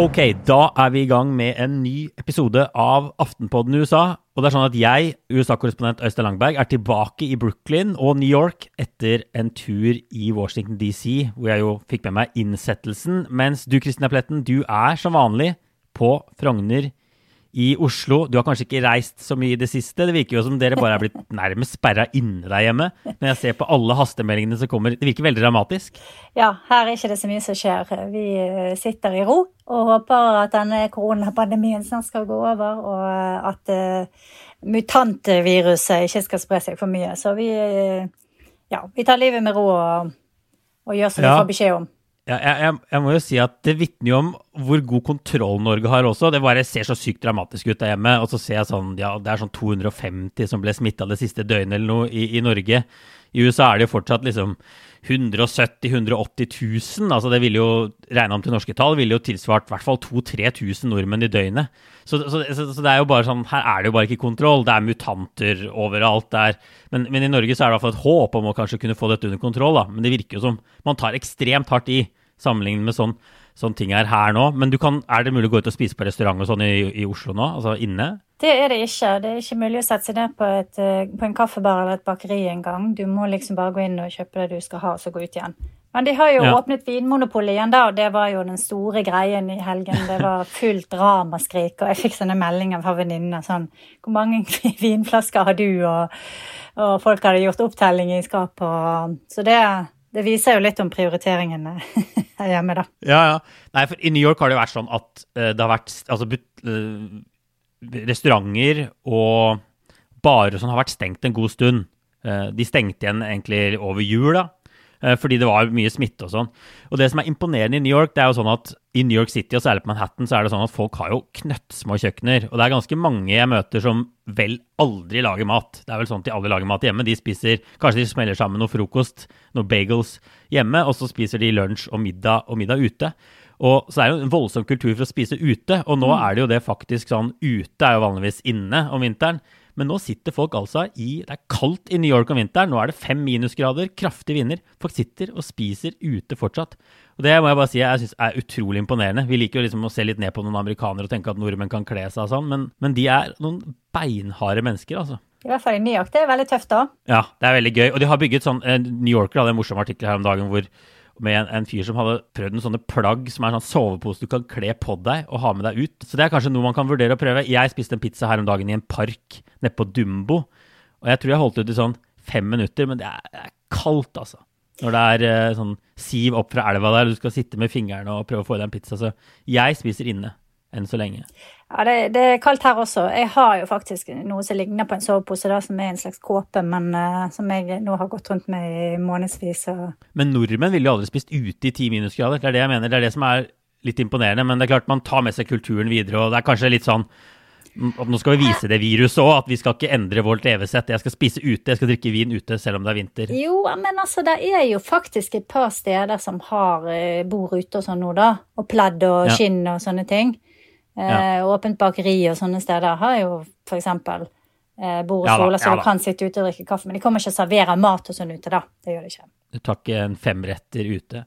Ok, da er vi i gang med en ny episode av Aftenpodden USA. Og det er sånn at jeg, USA-korrespondent Øystein Langberg, er tilbake i Brooklyn og New York etter en tur i Washington DC, hvor jeg jo fikk med meg innsettelsen. Mens du, Kristina Pletten, du er som vanlig på Frogner i Oslo. Du har kanskje ikke reist så mye i det siste. Det virker jo som dere bare er blitt nærmest sperra inne der hjemme. Når jeg ser på alle hastemeldingene som kommer. Det virker veldig dramatisk. Ja, her er ikke det så mye som skjer. Vi eh, sitter i ro og håper at denne koronapandemien snart skal gå over, og at uh, mutantviruset ikke skal spre seg for mye. Så vi, uh, ja, vi tar livet med ro og, og gjør som ja. vi får beskjed om. Ja, jeg, jeg, må jo si at Det vitner jo om hvor god kontroll Norge har også. Det bare ser så sykt dramatisk ut der hjemme. Og så ser jeg sånn, ja, det er sånn 250 som ble smitta det siste døgnet eller noe i, i, Norge. I USA er det jo fortsatt liksom 170 000-180 000. altså Det ville jo, regna om til norske tall, ville jo tilsvart i hvert fall 2000-3000 nordmenn i døgnet. Så, så, så, så, det er jo bare sånn, her er det jo bare ikke kontroll. Det er mutanter overalt. der. Men, men, i Norge så er det i hvert fall et håp om å kanskje kunne få dette under kontroll. da. Men det virker jo som man tar ekstremt hardt i sammenlignet med sånn, sånn ting er her nå. Men kan, er det mulig å gå ut og spise på restaurant og sånn i, i, Oslo nå? Altså inne? Det er det ikke. Det er ikke mulig å sette seg ned på, et, eh, på en kaffebar eller et bakeri engang. Du må liksom bare gå inn og kjøpe det du skal ha, og så gå ut igjen. Men de har jo ja. åpnet Vinmonopolet igjen, da, og det var jo den store greien i helgen. Det var fullt ramaskrik, og jeg fikk sånne meldinger fra venninnene sånn Hvor mange vinflasker har du? Og, og folk hadde gjort opptelling i skapet. Så det det viser jo litt om prioriteringene her hjemme, da. Ja, ja. Nei, for i New York har det vært sånn at uh, det har vært altså, uh, restauranter og barer som har vært stengt en god stund. Uh, de stengte igjen egentlig over jul, da. Eh, fordi det var mye smitte og sånn. Og det som er imponerende i New York, det er jo sånn at i New York City, og særlig på Manhattan, så er det sånn at folk har jo knøttsmå kjøkkener. Og det er ganske mange jeg møter som vel aldri lager mat. Det er vel sånn at de aldri lager mat hjemme. De spiser Kanskje de smeller sammen noe frokost, noen bagels hjemme, og så spiser de lunsj og middag og middag ute. Og så er det jo en voldsom kultur for å spise ute, og nå mm. er det jo det faktisk sånn Ute er jo vanligvis inne om vinteren. Men nå sitter folk altså i Det er kaldt i New York om vinteren. Nå er det fem minusgrader, kraftig vinder. Folk sitter og spiser ute fortsatt. Og det må jeg bare si jeg synes er utrolig imponerende. Vi liker jo liksom å se litt ned på noen amerikanere og tenke at nordmenn kan kle seg og sånn, men, men de er noen beinharde mennesker, altså. I hvert fall i New York. Det er veldig tøft, da. Ja, det er veldig gøy. Og de har bygget sånn eh, New Yorker hadde en morsom artikkel her om dagen hvor med en, en, fyr som hadde prøvd en sånne plagg som er sånn sovepose du kan kle på deg og ha med deg ut. Så det er kanskje noe man kan vurdere å prøve. Jeg spiste en pizza her om dagen i en park nede på Dumbo. Og jeg tror jeg holdt ut i sånn fem minutter, men det er, det er kaldt, altså. Når det er uh, sånn siv opp fra elva der, du skal sitte med fingrene og prøve å få i deg en pizza. Så jeg spiser inne enn så lenge. Ja, det, det, er kaldt her også. Jeg har jo faktisk noe som ligner på en sovepose, da, som er en slags kåpe, men uh, som jeg nå har gått rundt med i månedsvis. Og... Men nordmenn ville jo aldri spist ute i ti minusgrader. Det er det jeg mener. Det er det som er litt imponerende. Men det er klart man tar med seg kulturen videre, og det er kanskje litt sånn at nå skal vi vise det viruset òg, at vi skal ikke endre vårt levesett. Jeg skal spise ute, jeg skal drikke vin ute selv om det er vinter. Jo, men altså det er jo faktisk et par steder som har eh, bord ute og sånn nå, da. Og pledd og skinn og sånne ting. Ja. Eh, åpent bakeri og sånne steder har jo f.eks. Eh, bord og ja, stoler, så ja, du kan sitte ute og drikke kaffe. Men de kommer ikke og serverer mat og sånn ute, da. Det gjør de ikke. Du tar ikke en femretter ute.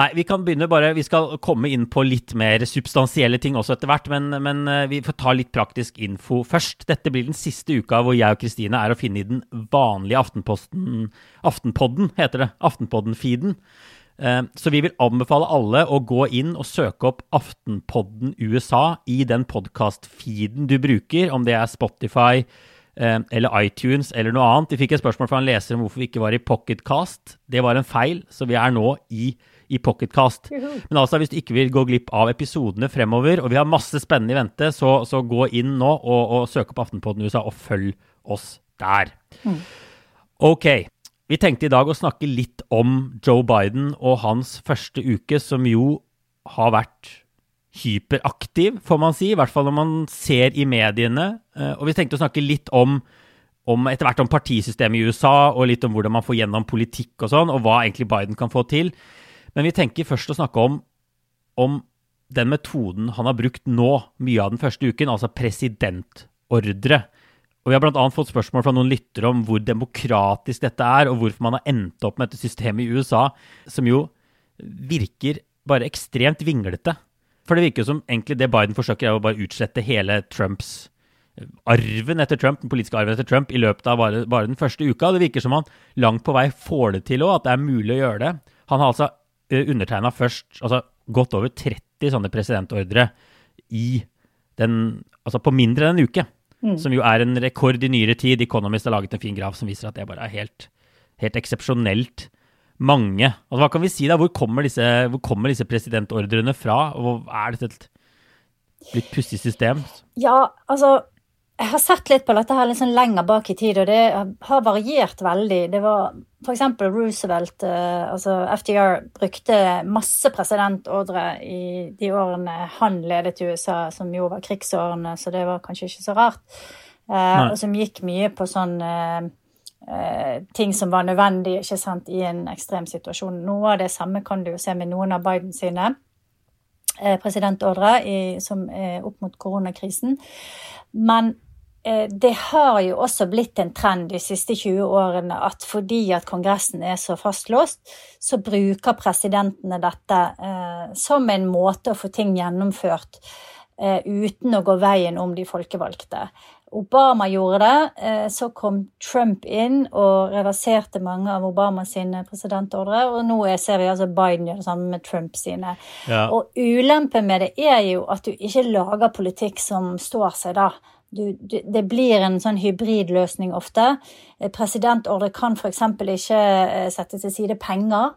Nei, vi kan begynne bare Vi skal komme inn på litt mer substansielle ting også etter hvert, men, men eh, vi får ta litt praktisk info først. Dette blir den siste uka hvor jeg og Kristine er å finne i den vanlige Aftenposten Aftenpodden, heter det. Aftenpodden-feeden. Eh, så vi vil anbefale alle å gå inn og søke opp Aftenpodden USA i den podkast-feeden du bruker, om det er Spotify eh, eller iTunes eller noe annet. Vi fikk et spørsmål fra en leser om hvorfor vi ikke var i Pocketcast. Det var en feil, så vi er nå i, i Pocketcast. Men altså, hvis du ikke vil gå glipp av episodene fremover, og vi har masse spennende i vente, så, så gå inn nå og, og søk opp Aftenpodden USA, og følg oss der. Mm. OK. Vi tenkte i dag å snakke litt om Joe Biden og hans første uke, som jo har vært hyperaktiv, får man si. I hvert fall når man ser i mediene. Eh, og vi tenkte å snakke litt om, om etter hvert om partisystemet i USA, og litt om hvordan man får gjennom politikk og sånn, og hva egentlig Biden kan få til. Men vi tenker først å snakke om, om den metoden han har brukt nå, mye av den første uken, altså presidentordre. Og Vi har bl.a. fått spørsmål fra noen lyttere om hvor demokratisk dette er, og hvorfor man har endt opp med dette systemet i USA, som jo virker bare ekstremt vinglete. For det virker jo som egentlig det Biden forsøker, er å bare utslette hele Trumps eh, arven etter Trump, den politiske arven etter Trump i løpet av bare, bare den første uka. Det virker som han langt på vei får det til òg, at det er mulig å gjøre det. Han har altså eh, undertegna først altså godt over 30 sånne presidentordre i den, altså på mindre enn en uke. Mm. Som jo er en rekord i nyere tid. Economist har laget en fin graf som viser at det bare er helt, helt eksepsjonelt mange. Altså, hva kan vi si da? Hvor kommer disse, hvor kommer disse presidentordrene fra? Og er dette et litt pussig system? Ja, altså jeg har sett litt på dette her litt sånn lenger bak i tid, og det har variert veldig. Det var f.eks. Roosevelt, eh, altså FDR, brukte masse presidentordre i de årene han ledet i USA, som jo var krigsårene, så det var kanskje ikke så rart. Nei. og som gikk mye på sånn eh, eh, ting som var nødvendig ikke sant, i en ekstrem situasjon. Noe av det samme kan du jo se med noen av Biden sine eh, presidentordre i, som er opp mot koronakrisen. Men Eh, det har jo også blitt en trend de siste 20 årene at fordi at Kongressen er så fastlåst, så bruker presidentene dette eh, som en måte å få ting gjennomført eh, uten å gå veien om de folkevalgte. Obama gjorde det, eh, så kom Trump inn og reverserte mange av Obamas presidentordre, og nå ser vi altså Biden gjøre det samme med Trump sine. Ja. Og ulempen med det er jo at du ikke lager politikk som står seg da. Du, du, det blir en sånn hybridløsning ofte. Eh, presidentordre kan f.eks. ikke eh, sette til side penger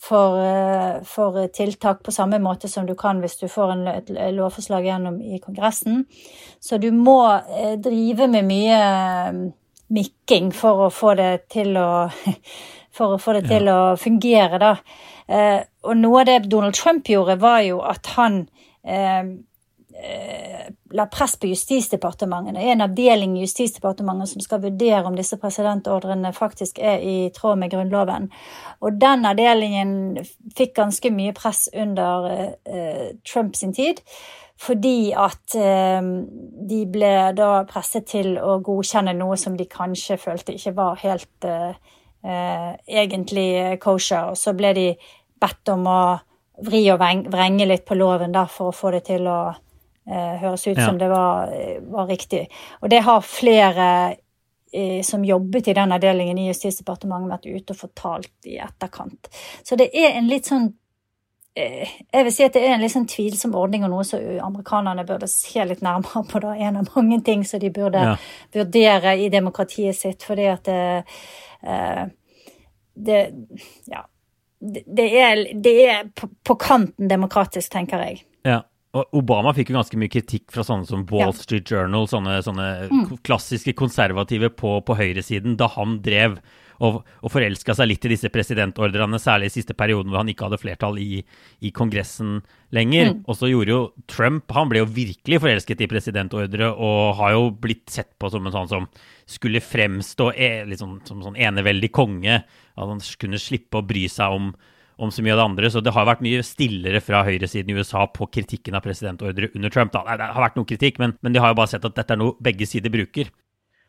for, eh, for, tiltak på samme måte som du kan hvis du får en, et lovforslag gjennom i Kongressen. Så du må drive med mye mikking for å få det til å få det til ja. å fungere, da. og noe av det Donald Trump gjorde, var jo at han Eh, la press på Justisdepartementet. Det er en avdeling i Justisdepartementet som skal vurdere om disse presidentordrene faktisk er i tråd med Grunnloven. Og den avdelingen fikk ganske mye press under eh, Trump sin tid. Fordi at eh, de ble da presset til å godkjenne noe som de kanskje følte ikke var helt eh, eh egentlig kosher. Og så ble de bedt om å vri og vrenge litt på loven der for å få det til å høres ut ja. som det var, var, riktig. Og det har flere eh, som jobbet i den avdelingen i Justisdepartementet, vært ute og fortalt i etterkant. Så det er en litt sånn eh, jeg vil si at det er en litt sånn tvilsom ordning og noe som amerikanerne burde se litt nærmere på. da, En av mange ting som de burde ja. vurdere i demokratiet sitt. Fordi at det, eh, det Ja. Det er, det er på kanten demokratisk, tenker jeg. Ja. Obama fikk jo ganske mye kritikk fra sånne som Wall Street Journal, sånne, sånne mm. klassiske konservative på, på høyresiden, da han drev og, og forelska seg litt i disse presidentordrene, særlig i siste perioden hvor han ikke hadde flertall i, i Kongressen lenger. Mm. Og så gjorde jo Trump Han ble jo virkelig forelsket i presidentordre og har jo blitt sett på som en sånn som skulle fremstå liksom, som sånn eneveldig konge. At han kunne slippe å bry seg om om så mye av det andre. Så det har vært mye stillere fra høyresiden i USA på kritikken av presidentordre under Trump. Da. Det har vært noe kritikk, men, men de har jo bare sett at dette er noe begge sider bruker.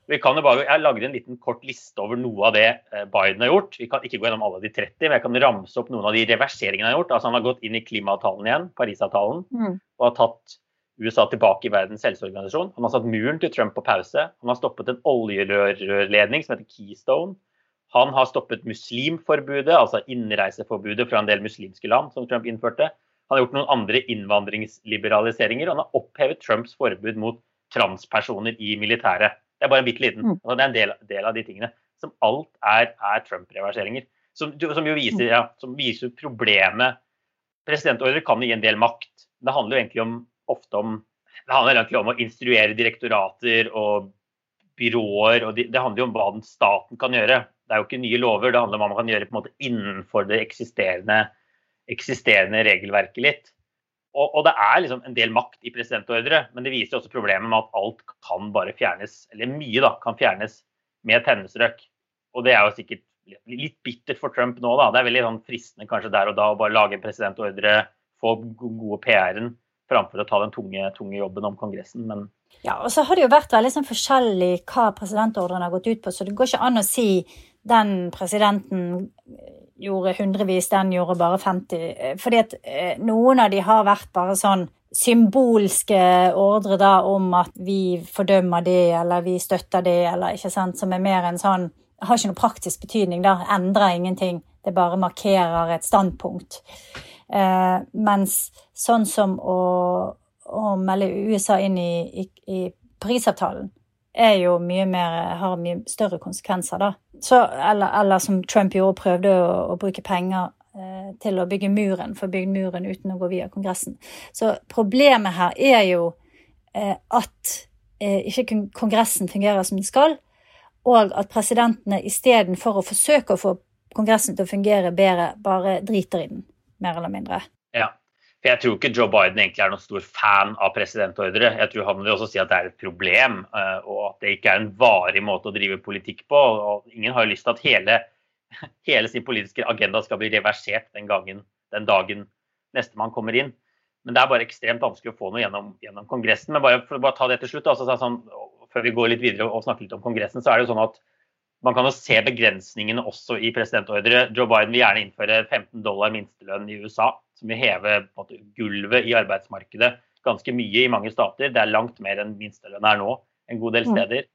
Vi kan jo bare, Jeg lagde en liten kort liste over noe av det eh, Biden har gjort. Vi kan ikke gå gjennom alle de 30, men jeg kan ramse opp noen av de reverseringene han har gjort. Altså Han har gått inn i klimaavtalen igjen, Parisavtalen, mm. og har tatt USA tilbake i Verdens helseorganisasjon. Han har satt muren til Trump på pause. Han har stoppet en oljerørledning som heter Keystone. Han har stoppet muslimforbudet, altså innreiseforbudet fra en del muslimske land som Trump innførte. Han har gjort noen andre innvandringsliberaliseringer, og han har opphevet Trumps forbud mot transpersoner i militæret. Det er bare en bitte liten. Mm. Altså, det er en del, del, av de tingene. Som alt er, er Trump-reverseringer. Som, som, jo viser, ja, som viser problemet Presidentordre kan gi en del makt. Det handler jo egentlig om, ofte om det handler egentlig om å instruere direktorater og byråer. og Det, handler jo om hva den staten kan gjøre det er jo ikke nye lover, det handler om hva man kan gjøre på en måte innenfor det eksisterende, eksisterende regelverket litt. Og, og, det er liksom en del makt i presidentordre, men det viser også problemet med at alt kan bare fjernes, eller mye da, kan fjernes med et pennestrøk. Og det er jo sikkert litt bittert for Trump nå, da. Det er veldig sånn fristende kanskje der og da å bare lage en presidentordre, få gode PR-en, framfor å ta den tunge, tunge jobben om Kongressen. Men ja, og så har det jo vært veldig sånn forskjellig hva presidentordren har gått ut på, så det går ikke an å si den presidenten gjorde hundrevis, den gjorde bare 50. Fordi at eh, noen av de har vært bare sånn symbolske ordre da om at vi fordømmer det, eller vi støtter det, eller ikke sant, som er mer en sånn Har ikke noe praktisk betydning, da. Endrer ingenting. Det bare markerer et standpunkt. Eh, mens sånn som å, å melde USA inn i, i, i Parisavtalen er jo mye mer, har mye større konsekvenser, da. Så, eller, eller, som Trump gjorde, prøvde å, å bruke penger eh, til å bygge muren, for å bygge muren uten å gå via Kongressen. Så problemet her er jo eh, at eh, ikke Kongressen fungerer som den skal, og at presidentene istedenfor å forsøke å få Kongressen til å fungere bedre, bare driter i den, mer eller mindre. Ja. For Jeg tror ikke Joe Biden egentlig er noen stor fan av presidentordre. Jeg tror han vil også si at det er et problem, eh, og at det ikke er en varig måte å drive politikk på. og Ingen har jo lyst til at hele, hele sin politiske agenda skal bli reversert den, gangen, den dagen nestemann kommer inn. Men det er bare ekstremt vanskelig å få noe gjennom, gjennom Kongressen. Men bare for å bare ta det til slutt, altså, sånn, før vi går litt videre og snakker litt om Kongressen, så er det jo sånn at man kan jo se begrensningene også i presidentordre. Joe Biden vil gjerne innføre 15 dollar minstelønn i USA, som vil heve måte, gulvet i arbeidsmarkedet ganske mye i mange stater. Det er langt mer enn minstelønn er nå en god del mm. steder.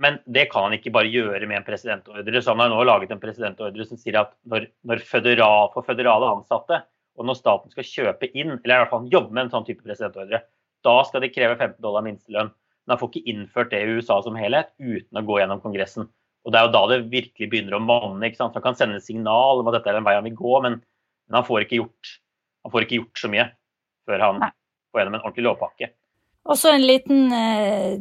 Men det kan han ikke bare gjøre med en presidentordre. Så han har nå laget en presidentordre som sier at når, når føderal, for føderale ansatte, og når staten skal kjøpe inn, eller i hvert fall jobbe med en sånn type presidentordre, da skal de kreve 15 dollar minstelønn. Men han får ikke innført det i USA som helhet uten å gå gjennom Kongressen. Og Det er jo da det virkelig begynner å manne. ikke sant? Han kan sende signal om at dette er den veien han vil gå, men, men han, får gjort, han, får ikke gjort, så mye før han får gjennom en ordentlig lovpakke. Også en liten eh,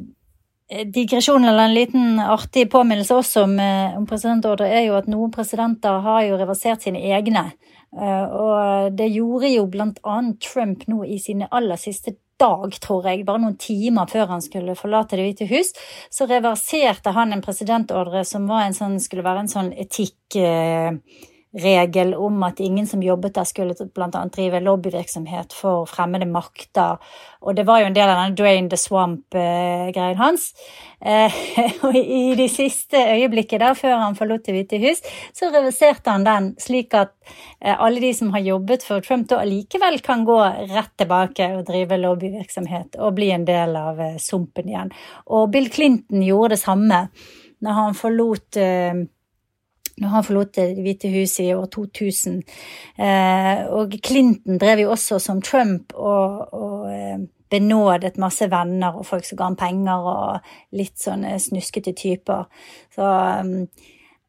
digresjon eller en liten artig påminnelse også om, eh, om presidentordre, er jo at noen presidenter har jo reversert sine egne. Eh, og det gjorde jo bl.a. Trump nå i sine aller siste dag, tror jeg, bare noen timer før han skulle forlate Det hvite hus, så reverserte han en presidentordre som var en sånn, skulle være en sånn etikk... Eh, regel om at ingen som jobbet der, skulle bl.a. drive lobbyvirksomhet for fremmede makter. Og det var jo en del av denne Drain the Swamp-greien hans. Eh, og i de siste øyeblikket der, før han forlot Det hvite hus, så reverserte han den, slik at eh, alle de som har jobbet for Trump, da allikevel kan gå rett tilbake og drive lobbyvirksomhet og bli en del av eh, sumpen igjen. Og Bill Clinton gjorde det samme når han forlot når han forlot Det hvite huset i år 2000. Eh, og Clinton drev jo også som Trump og, og eh, benådet masse venner og folk som ga ham penger, og litt sånne snuskete typer. Så um,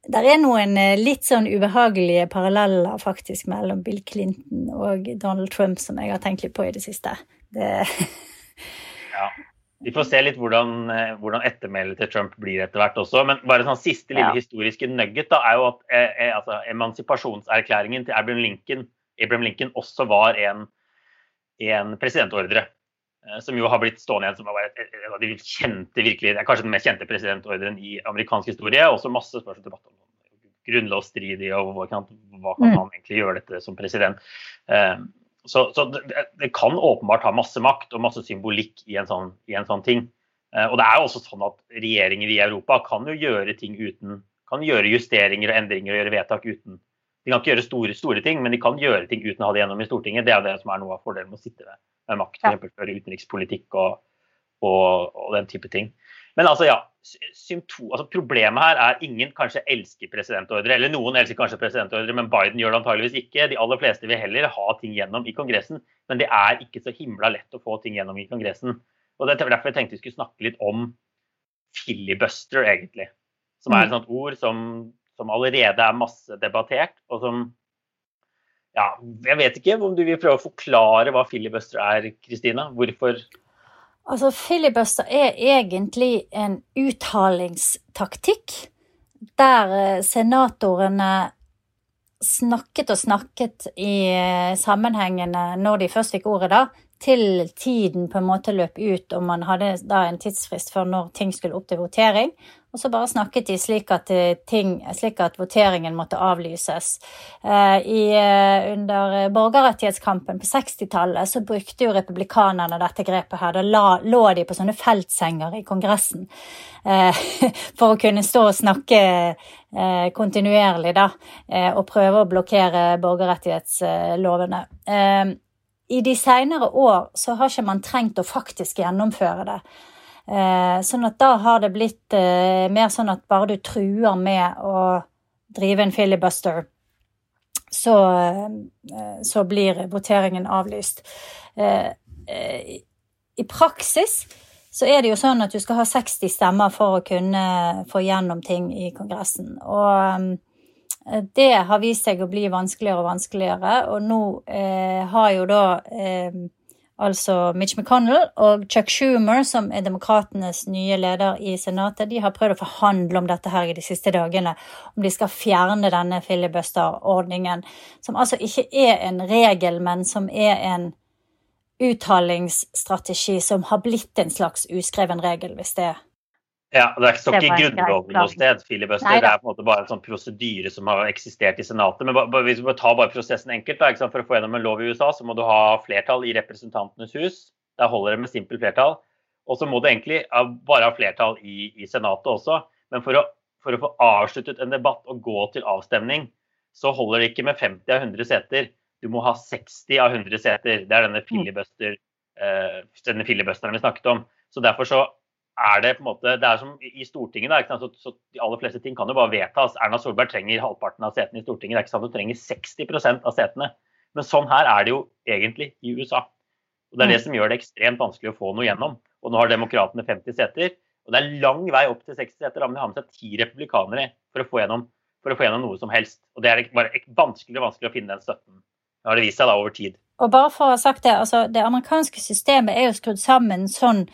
det er noen eh, litt sånn ubehagelige paralleller faktisk mellom Bill Clinton og Donald Trump som jeg har tenkt litt på i det siste. Det. Vi får se litt hvordan, eh, hvordan ettermælet til Trump blir etter hvert også. Men bare sånn siste lille ja. historiske nugget da, er jo at eh, eh, altså, emansipasjonserklæringen til Abraham Lincoln, Abraham Lincoln også var en, en presidentordre. Eh, som jo har blitt stående igjen som en av de kjente, virkelig, kanskje den mest kjente presidentordren i amerikansk historie. Også masse spørsmål debatt om grunnlovsstridig og hva kan, hva kan mm. han egentlig gjøre dette som president. Eh, så, så det, det, kan åpenbart ha masse makt og masse symbolikk i en sånn, i en sånn ting. Eh, og det er jo også sånn at regjeringer i Europa kan jo gjøre ting uten kan gjøre justeringer og endringer og gjøre vedtak uten De kan ikke gjøre store, store ting, men de kan gjøre ting uten å ha det gjennom i Stortinget. Det er det som er noe av fordelen med å sitte med, med makt, f.eks. for utenrikspolitikk og, og, og den type ting. Men altså, ja. Symptom, altså problemet her er ingen kanskje elsker presidentordre. Eller noen elsker kanskje presidentordre, men Biden gjør det antageligvis ikke. De aller fleste vil heller ha ting gjennom i Kongressen, men det er ikke så himla lett å få ting gjennom i Kongressen. Og Det er derfor jeg tenkte vi skulle snakke litt om filibuster, egentlig. Som er et mm. sånt ord som, som allerede er masse debattert, og som ja, jeg vet ikke om du vil prøve å forklare hva filibuster er, Kristina? Hvorfor Altså, filibuster er egentlig en uttalingstaktikk der eh, senatorene snakket og snakket i eh, sammenhengene når de først fikk ordet, da, til tiden på en måte løp ut, og man hadde da en tidsfrist for når ting skulle opp til votering. Og så bare snakket de slik at, eh, ting, slik at voteringen måtte avlyses. Eh, I, eh, under borgerrettighetskampen på 60-tallet så brukte jo republikanerne dette grepet her. Da la, lå de på sånne feltsenger i Kongressen for å kunne stå og snakke kontinuerlig, da, og prøve å blokkere borgerrettighetslovene. I de seinere år så har ikke man trengt å faktisk gjennomføre det. Eh, sånn at da har det blitt eh, mer sånn at bare du truer med å drive en filibuster, så, eh, så blir voteringen avlyst. I praksis så er det jo sånn at du skal ha 60 stemmer for å kunne få gjennom ting i Kongressen. Og det har vist seg å bli vanskeligere og vanskeligere, og nå eh, har jo da eh, altså Mitch McConnell og Chuck Schumer, som er demokratenes nye leder i Senatet, de har prøvd å forhandle om dette her i de siste dagene. Om de skal fjerne denne filibuster-ordningen, som altså ikke er en regel, men som er en uttalingsstrategi som har blitt en slags uskreven regel, hvis det er ja, Det er ikke i Grunnloven noe sted, filibuster. Det er på en måte bare en sånn prosedyre som har eksistert i Senatet. Men hvis vi tar bare prosessen enkelt, da, for å få gjennom en lov i USA, så må du ha flertall i Representantenes hus. Der holder det med simpelt flertall. Og så må du egentlig bare ha flertall i, i Senatet også. Men for å, for å, få avsluttet en debatt og gå til avstemning, så holder det ikke med 50 av 100 seter. Du må ha 60 av 100 seter. Det er denne, mm. filibuster, uh, denne filibusteren vi snakket om. Så derfor så er det på en måte, det er som i Stortinget, da, så, så, De aller fleste ting kan jo bare vedtas. Erna Solberg trenger halvparten av setene i Stortinget. Det er ikke sant, Hun trenger 60% av setene. Men sånn her er det jo egentlig i USA. Og Det er det mm. som gjør det ekstremt vanskelig å få noe gjennom. Og Nå har demokratene 50 seter. og Det er lang vei opp til 60 seter. Da må de ha med seg ti republikanere for å, få gjennom, for å få gjennom noe som helst. Og Det er bare vanskelig, vanskelig å finne den støtten. Det har det vist seg da over tid. Og bare for å ha sagt Det altså det amerikanske systemet er jo skrudd sammen sånn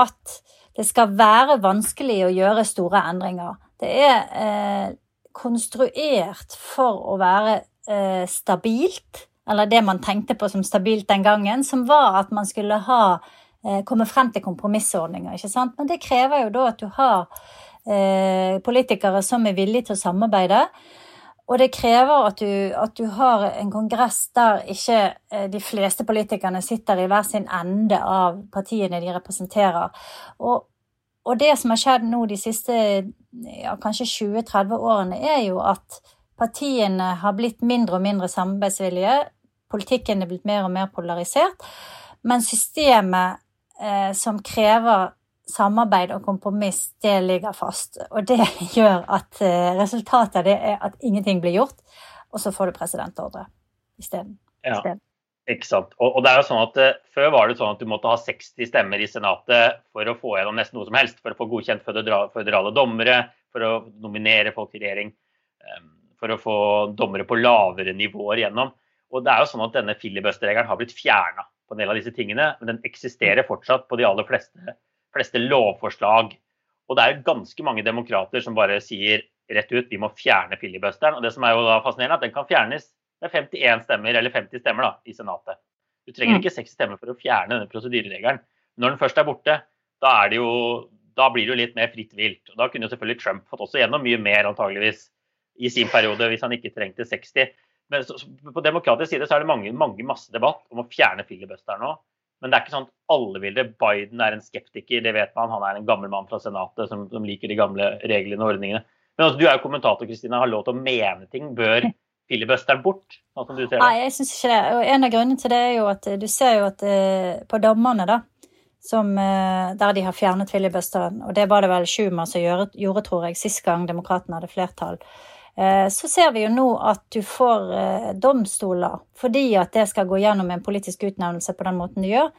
at det skal være vanskelig å gjøre store endringer. Det er eh, konstruert for å være eh, stabilt, eller det man tenkte på som stabilt den gangen, som var at man skulle ha eh, komme frem til kompromissordninger. ikke sant? Men det krever jo da at du har eh, politikere som er villige til å samarbeide. Og det krever at du, at du, har en kongress der ikke eh, de fleste politikerne sitter i hver sin ende av partiene de representerer. Og, og det som har skjedd nå de siste ja, kanskje 20-30 årene, er jo at partiene har blitt mindre og mindre samarbeidsvillige. Politikken er blitt mer og mer polarisert. Men systemet eh, som krever samarbeid og kompromiss, det ligger fast. Og det gjør at eh, resultatet av det er at ingenting blir gjort, og så får du presidentordre isteden. Ja. Ikke sant. Og, og, det er jo sånn at uh, Før var det sånn at du måtte ha 60 stemmer i Senatet for å få gjennom nesten noe som helst. For å få godkjent føderale dommere, for å nominere folk til regjering. Um, for å få dommere på lavere nivåer gjennom. Og det er jo sånn at Denne filibusterregelen har blitt fjerna på en del av disse tingene, men den eksisterer fortsatt på de aller fleste fleste lovforslag. Og det er ganske mange demokrater som bare sier rett ut vi må fjerne filibusteren. Og det som er jo da fascinerende, at den kan fjernes med 51 stemmer eller 50 stemmer da, i Senatet. Du trenger mm. ikke 60 stemmer for å fjerne denne prosedyreregelen. Når den først er borte, da, er jo, da blir det jo litt mer fritt vilt. Og da kunne jo selvfølgelig Trump fått også gjennom mye mer antageligvis i sin periode, hvis han ikke trengte 60. Men så, på demokratisk side så er det mange, mange masse debatt om å fjerne filibusteren nå. Men det er ikke sånn at alle vil det. Biden er en skeptiker, det vet man. Han er en gammel mann fra Senatet som, som liker de gamle reglene og ordningene. Men altså, du er jo kommentator, Kristina, har lov til å mene ting. Bør filibusteren bort? sånn? Nei, jeg syns ikke det. Og en av grunnene til det er jo at du ser jo at eh, på dommerne, da, som, eh, der de har fjernet filibusteren, og det var det vel Schumer som gjorde tror jeg, sist gang demokratene hadde flertall. Eh, så ser vi jo nå at du får eh, domstoler, fordi at det skal gå gjennom en politisk utnevnelse på den måten du gjør,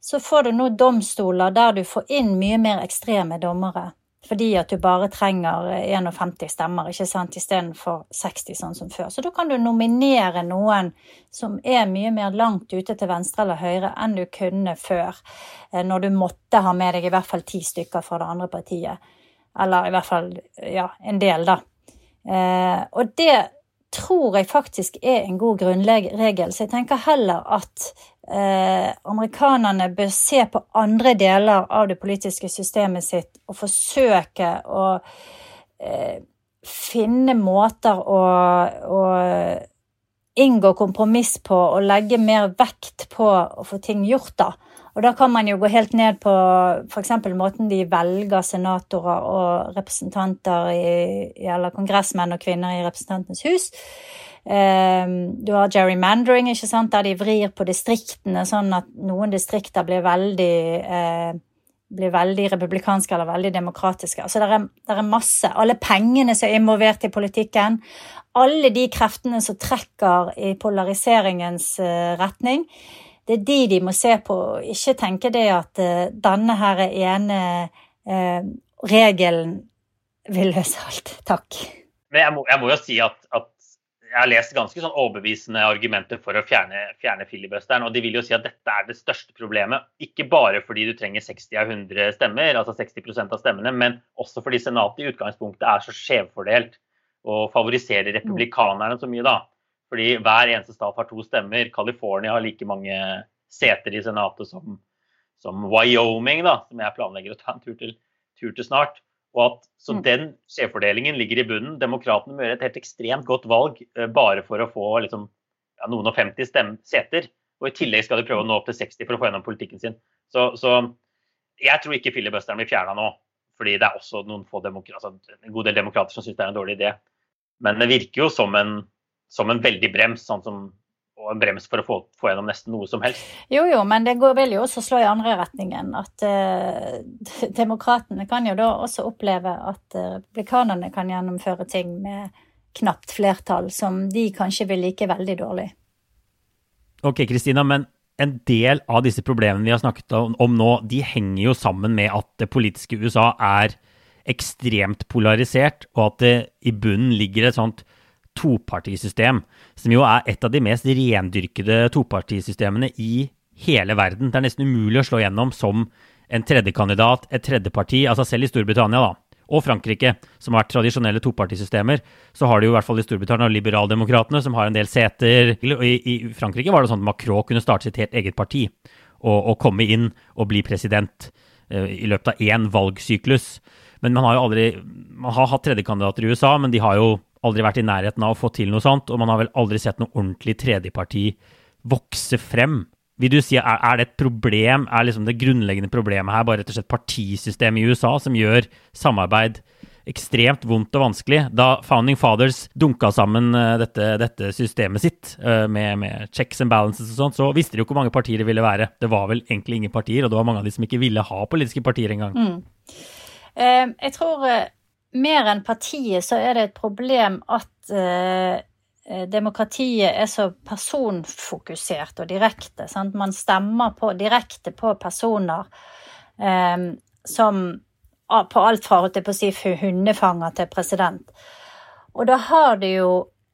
så får du nå domstoler der du får inn mye mer ekstreme dommere. Fordi at du bare trenger 51 stemmer ikke sant, istedenfor 60, sånn som før. Så da kan du nominere noen som er mye mer langt ute til venstre eller høyre enn du kunne før. Eh, når du måtte ha med deg i hvert fall ti stykker fra det andre partiet. Eller i hvert fall ja, en del, da. Eh, og det tror jeg faktisk er en god grunnregel. Så jeg tenker heller at eh, amerikanerne bør se på andre deler av det politiske systemet sitt og forsøke å eh, finne måter å, å inngå kompromiss på og legge mer vekt på å få ting gjort, da. Og da kan man jo gå helt ned på f.eks. måten de velger senatorer og representanter i, eller kongressmenn og -kvinner i Representantenes hus. Ehm, du har gerrymandering, ikke sant? der de vrir på distriktene sånn at noen distrikter blir veldig eh, blir veldig republikanske eller veldig demokratiske. Altså det er, det er masse. Alle pengene som er involvert i politikken. Alle de kreftene som trekker i polariseringens eh, retning det er de de må se på, ikke tenke det at uh, denne her ene uh, regelen vil løse alt. Takk. Men jeg må, jeg må jo si at, at, jeg har lest ganske sånn overbevisende argumenter for å fjerne, fjerne filibusteren. Og de vil jo si at dette er det største problemet. Ikke bare fordi du trenger 60 av 100 stemmer, altså 60% av stemmene, men også fordi Senatet i utgangspunktet er så skjevfordelt og favoriserer republikanerne så mye, da. Fordi hver eneste stat har to stemmer. California har like mange seter i Senatet som, som Wyoming, da, som jeg planlegger å ta en tur til, tur til snart. Og at, så mm. Den skjevfordelingen ligger i bunnen. Demokratene må gjøre et helt ekstremt godt valg uh, bare for å få liksom, ja, noen og 50 stem seter. Og I tillegg skal de prøve å nå opp til 60 for å få gjennom politikken sin. Så, så jeg tror ikke filibusteren blir fjerna nå. Fordi det er også noen få altså, en god del demokrater som syns det er en dårlig idé. Men det virker jo som en som en veldig brems, sånn som og en brems for å få, få, gjennom nesten noe som helst. Jo, jo, men det går, vil jo også slå i andre retningen. At uh, demokratene kan jo da også oppleve at uh, republikanerne kan gjennomføre ting med knapt flertall, som de kanskje vil like veldig dårlig. Ok, Kristina, men en del av disse problemene vi har snakket om, om nå, de henger jo sammen med at det politiske USA er ekstremt polarisert, og at det i bunnen ligger et sånt topartisystem, som jo er et av de mest rendyrkede topartisystemene i hele verden. Det er nesten umulig å slå gjennom som en tredjekandidat, et tredjeparti, altså selv i Storbritannia, da, og Frankrike, som har vært tradisjonelle topartisystemer, så har de jo i hvert fall i Storbritannia liberaldemokratene, som har en del seter. I, I, Frankrike var det sånn at Macron kunne starte sitt helt eget parti og, og komme inn og bli president uh, i løpet av én valgsyklus. Men man har jo aldri Man har hatt tredjekandidater i USA, men de har jo aldri vært i nærheten av å få til noe sånt, og man har vel aldri sett noe ordentlig tredjeparti vokse frem. Vil du si, er, er det et problem, er liksom det grunnleggende problemet her bare rett og slett partisystemet i USA som gjør samarbeid ekstremt vondt og vanskelig? Da Founding Fathers dunka sammen uh, dette, dette, systemet sitt uh, med, med, checks and balances og sånt, så visste de jo hvor mange partier det ville være. Det var vel egentlig ingen partier, og det var mange av de som ikke ville ha politiske partier engang. Mm. Uh, jeg tror mer enn partiet så er det et problem at eh, demokratiet er så personfokusert og direkte. Sant? Man stemmer på, direkte på personer eh, som På alt fra å si, hundefanger til president. Og da har du jo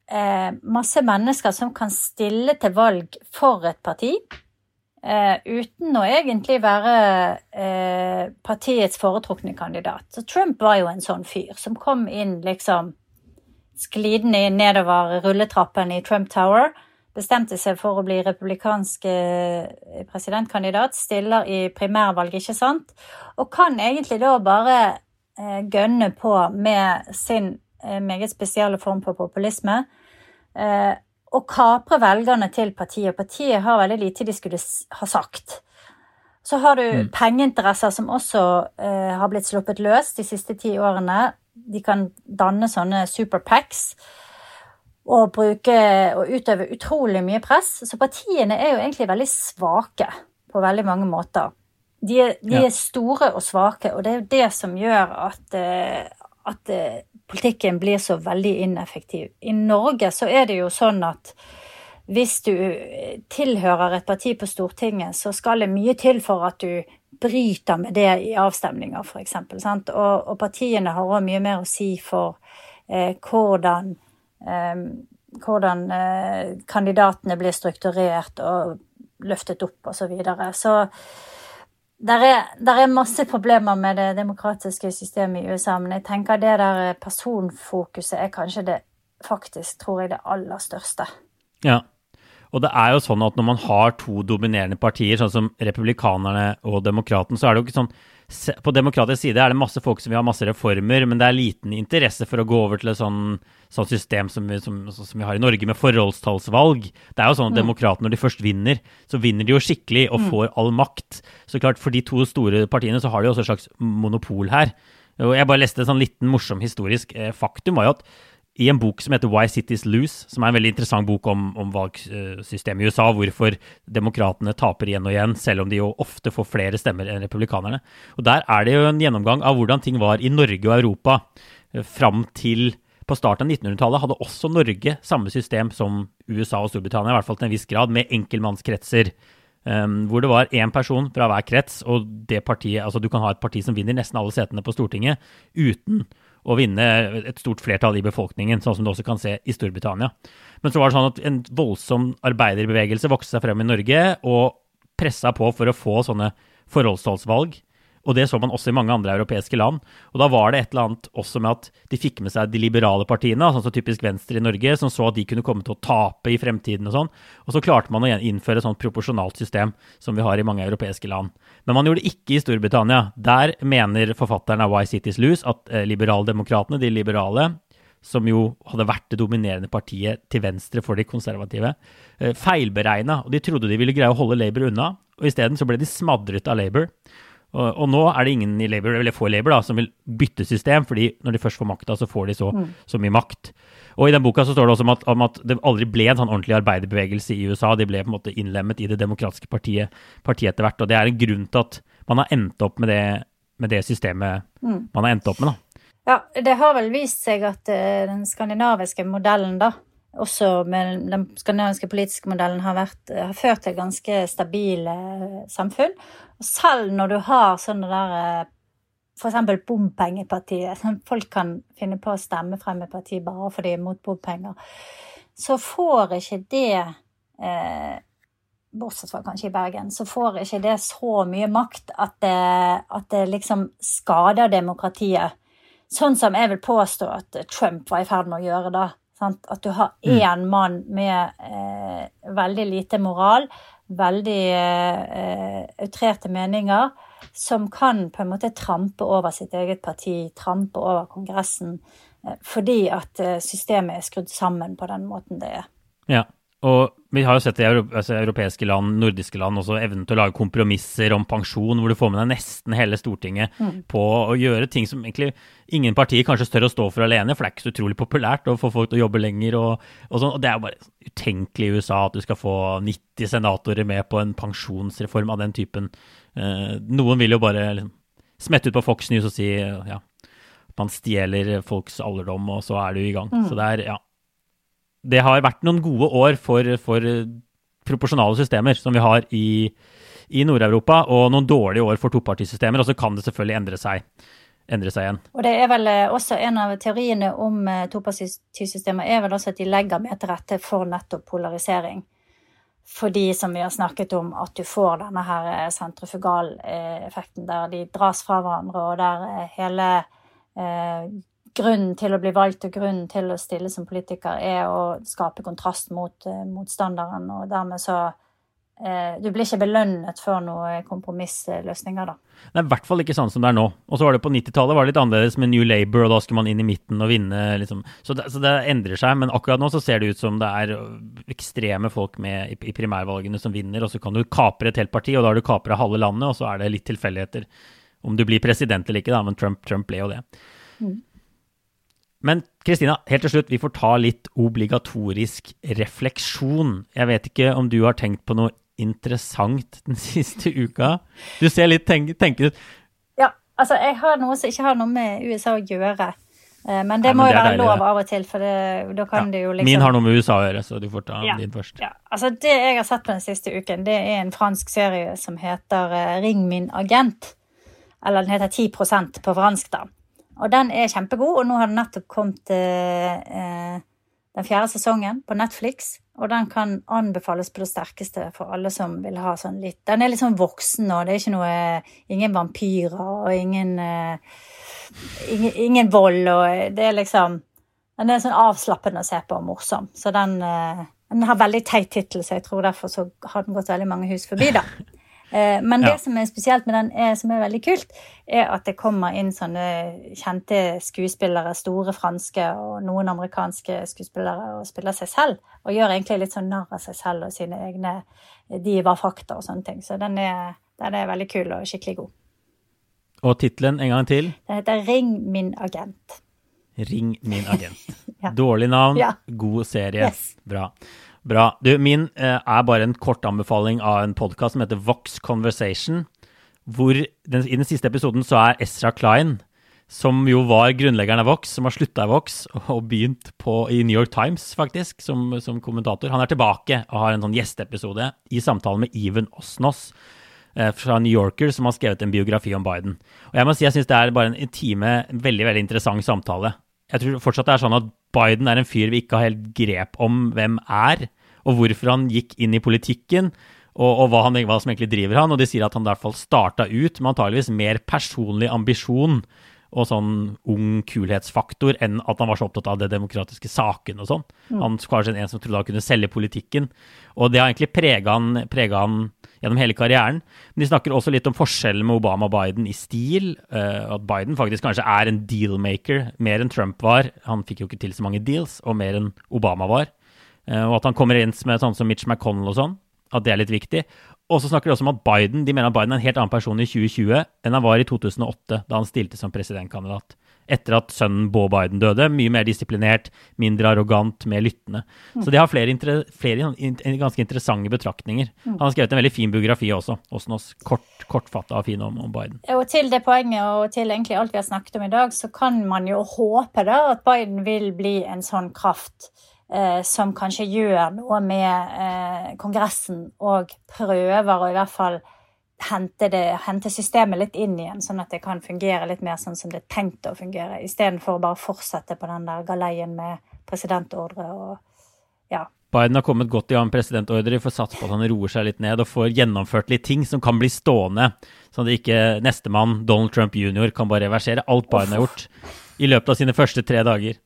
eh, masse mennesker som kan stille til valg for et parti. Uh, uten å egentlig være eh, partiets foretrukne kandidat. Så Trump var jo en sånn fyr som kom inn liksom sklidende nedover rulletrappen i Trump Tower. Bestemte seg for å bli republikansk uh, presidentkandidat. Stiller i primærvalg, ikke sant? Og kan egentlig da bare gønne på med sin meget spesielle form på populisme. Å kapre velgerne til partiet. Partiet har veldig lite de skulle ha sagt. Så har du mm. pengeinteresser som også eh, har blitt sluppet løs de siste ti årene. De kan danne sånne superpacks og bruke og utøve utrolig mye press. Så partiene er jo egentlig veldig svake på veldig mange måter. De er, ja. er store og svake, og det er jo det som gjør at, uh, at uh, politikken blir så veldig ineffektiv. I Norge så er det jo sånn at hvis du tilhører et parti på Stortinget, så skal det mye til for at du bryter med det i avstemninger, f.eks. Og, og partiene har òg mye mer å si for eh, hvordan, eh, hvordan eh, kandidatene blir strukturert og løftet opp, osv. Så, videre. så der er, er, masse problemer med det demokratiske systemet i USA, men jeg tenker det der personfokuset er kanskje det faktisk, tror jeg, det aller største. Ja, Og det er jo sånn at når man har to dominerende partier, sånn som republikanerne og demokraten, så er det jo ikke sånn På demokratisk side er det masse folk som vil ha masse reformer, men det er liten interesse for å gå over til et sånn, sånn system som vi, som, som vi, har i Norge, med forholdstallsvalg. Det er jo sånn at mm. demokratene, når de først vinner, så vinner de jo skikkelig og mm. får all makt. Så klart, for de to store partiene så har de jo også et slags monopol her. Og jeg bare leste en sånn liten morsom historisk eh, faktum, var jo at i en bok som heter Why Cities Lose, som er en veldig interessant bok om, om valgsystemet i USA, hvorfor demokratene taper igjen og igjen, selv om de jo ofte får flere stemmer enn republikanerne. Og Der er det jo en gjennomgang av hvordan ting var i Norge og Europa eh, fram til på starten av 1900-tallet hadde også Norge samme system som USA og Storbritannia, i hvert fall til en viss grad, med enkeltmannskretser. Um, hvor det var én person fra hver krets, og det partiet, altså du kan ha et parti som vinner nesten alle setene på Stortinget uten å vinne et stort flertall i befolkningen, sånn som du også kan se i Storbritannia. Men så var det sånn at en voldsom arbeiderbevegelse vokste seg frem i Norge og pressa på for å få sånne forholdstallsvalg og det så man også i mange andre europeiske land. Og da var det et eller annet også med at de fikk med seg de liberale partiene, sånn som typisk Venstre i Norge, som så at de kunne komme til å tape i fremtiden og sånn. Og så klarte man å innføre et sånt proporsjonalt system som vi har i mange europeiske land. Men man gjorde det ikke i Storbritannia. Der mener forfatteren av Why Cities Lose at eh, liberaldemokratene, de liberale, som jo hadde vært det dominerende partiet til venstre for de konservative, eh, feilberegna. Og de trodde de ville greie å holde Labour unna, og isteden så ble de smadret av Labour. Og, nå er det ingen i Labour, eller få i Labour da, som vil bytte system, fordi når de først får makta, så får de så, mm. så, mye makt. Og I den boka så står det også om at, om at, det aldri ble en sånn ordentlig arbeiderbevegelse i USA. De ble på en måte innlemmet i det demokratiske partiet, partiet etter hvert. Og det er en grunn til at man har endt opp med det, med det systemet mm. man har endt opp med. da. Ja, det har vel vist seg at uh, den skandinaviske modellen, da, også med den skandinaviske politiske modellen har, vært, har ført til ganske stabile samfunn. Og selv når du har sånne der eh, f.eks. bompengepartiet, folk kan finne på å stemme frem et parti bare fordi de er mot bompenger, så får ikke det eh, Bortsett fra kanskje i Bergen, så får ikke det så mye makt at det, at det liksom skader demokratiet. Sånn som jeg vil påstå at Trump var i ferd med å gjøre da Sant? At du har mm. én mann med eh, veldig lite moral, veldig eh, outrerte meninger, som kan på en måte trampe over sitt eget parti, trampe over Kongressen, eh, fordi at eh, systemet er skrudd sammen på den måten det er. Ja. Og vi har jo sett i altså, europeiske land, nordiske land, også evnen til å lage kompromisser om pensjon, hvor du får med deg nesten hele Stortinget mm. på å gjøre ting som egentlig ingen partier kanskje tør å stå for alene, for det er ikke så utrolig populært å få folk til å jobbe lenger og, og sånn. Og det er jo bare utenkelig i USA at du skal få 90 senatorer med på en pensjonsreform av den typen. Eh, noen vil jo bare liksom, smette ut på Fox News og si ja, man stjeler folks alderdom, og så er du i gang. Mm. Så det er, ja det har vært noen gode år for, for proporsjonale systemer som vi har i, i Nord-Europa, og noen dårlige år for topartisystemer. Og så kan det selvfølgelig endre seg, endre seg igjen. Og det er vel eh, også en av teoriene om eh, topartisystemer er vel også at de legger mer til rette for nettopp polarisering. Fordi, som vi har snakket om, at du får denne her eh, sentrifugaleffekten der de dras fra hverandre, og der hele grunnen til å bli valgt og grunnen til å stille som politiker er å skape kontrast mot eh, motstanderen, og dermed så eh, Du blir ikke belønnet for noen kompromissløsninger, da. Det er i hvert fall ikke sånn som det er nå. Og så var det på 90-tallet var det litt annerledes med New Labour, og da skulle man inn i midten og vinne, liksom. Så det, så det endrer seg. Men akkurat nå så ser det ut som det er ekstreme folk med i, i primærvalgene som vinner, og så kan du kapre et helt parti, og da har du kapra halve landet, og så er det litt tilfeldigheter om du blir president eller ikke, da. Men Trump, Trump ble jo det. Mm. Men Kristina, helt til slutt, vi får ta litt obligatorisk refleksjon. Jeg vet ikke om du har tenkt på noe interessant den siste uka? Du ser litt tenk, tenkende ut. Ja, altså jeg har noe som ikke har noe med USA å gjøre. Eh, men det ja, men må jo være deilig, lov av og til, for det, da kan ja, det jo liksom Min har noe med USA å gjøre, så du får ta ja, din først. Ja. Altså Det jeg har sett på den siste uken, det er en fransk serie som heter eh, Ring min agent. Eller den heter 10% på fransk, da. Og den er kjempegod, og nå har den nettopp kommet eh, den fjerde sesongen på Netflix. Og den kan anbefales på det sterkeste for alle som vil ha sånn litt Den er litt sånn voksen nå. Det er ikke noe Ingen vampyrer og ingen, eh, ingen, ingen vold og Det er liksom Den er sånn avslappende å se på og morsom. Så den eh, Den har veldig teit tittel, så jeg tror derfor så har den gått veldig mange hus forbi, da. Eh, men det ja. som er spesielt med den, er, som er veldig kult, er at det kommer inn sånne kjente skuespillere, store franske og noen amerikanske skuespillere, og spiller seg selv. Og gjør egentlig litt sånn narr av seg selv og sine egne diva-fakta og sånne ting. Så den er, den er veldig kul og skikkelig god. Og tittelen en gang til? Den heter Ring min agent. Ring min agent. ja. Dårlig navn, ja. god serie. Yes. Bra. Bra. Du, min eh, er bare en kort anbefaling av en podkast som heter Vox Conversation. Hvor den, I den siste episoden så er Ezra Klein, som jo var grunnleggeren av Vox, som har slutta i Vox og begynt på, i New York Times, faktisk, som, som, kommentator. Han er tilbake og har en sånn gjesteepisode i samtale med Even Osnos eh, fra New Yorker, som har skrevet en biografi om Biden. Og Jeg må si jeg syns det er bare en intime, veldig veldig interessant samtale. Jeg tror fortsatt det er sånn at Biden er en fyr vi ikke har helt grep om hvem er, og hvorfor han gikk inn i politikken, og, og hva, han, hva, som egentlig driver han. Og de sier at han i hvert fall starta ut med antageligvis mer personlig ambisjon og sånn ung kulhetsfaktor enn at han var så opptatt av det demokratiske saken og sånn. Mm. Han var kanskje en som trodde han kunne selge politikken. Og det har egentlig prega han, han, gjennom hele karrieren. Men de snakker også litt om forskjellen med Obama og Biden i stil. Uh, at Biden faktisk kanskje er en dealmaker mer enn Trump var. Han fikk jo ikke til så mange deals, og mer enn Obama var. Uh, og at han kommer inn med sånn som Mitch McConnell og sånn. At det er litt viktig. Og så snakker de også om at Biden de mener at Biden er en helt annen person i 2020 enn han var i 2008, da han stilte som presidentkandidat. Etter at sønnen Beau Biden døde. Mye mer disiplinert, mindre arrogant, mer lyttende. Mm. Så de har flere, flere in ganske interessante betraktninger. Mm. Han har skrevet en veldig fin biografi også, også kort, kortfatta og fin om, om, Biden. Og til det poenget, og til egentlig alt vi har snakket om i dag, så kan man jo håpe da at Biden vil bli en sånn kraft eh, som kanskje gjør noe med eh, Kongressen og prøver å i hvert fall hente, det, hente, systemet litt inn igjen, sånn at det kan fungere litt mer sånn som det er tenkt å fungere, istedenfor å bare fortsette på den der galeien med presidentordre og ja. Biden har kommet godt i gang med presidentordre. Vi får satse på at han roer seg litt ned og får gjennomført litt ting som kan bli stående, sånn at ikke nestemann, Donald Trump jr., kan bare reversere alt Biden har gjort i løpet av sine første tre dager.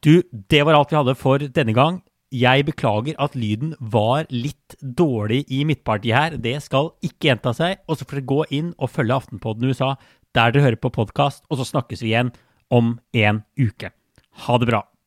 Du, det var alt vi hadde for denne gang. Jeg beklager at lyden var litt dårlig i midtpartiet her. Det skal ikke gjenta seg. Og så får dere gå inn og følge Aftenpodden USA der dere hører på podkast, og så snakkes vi igjen om en uke. Ha det bra.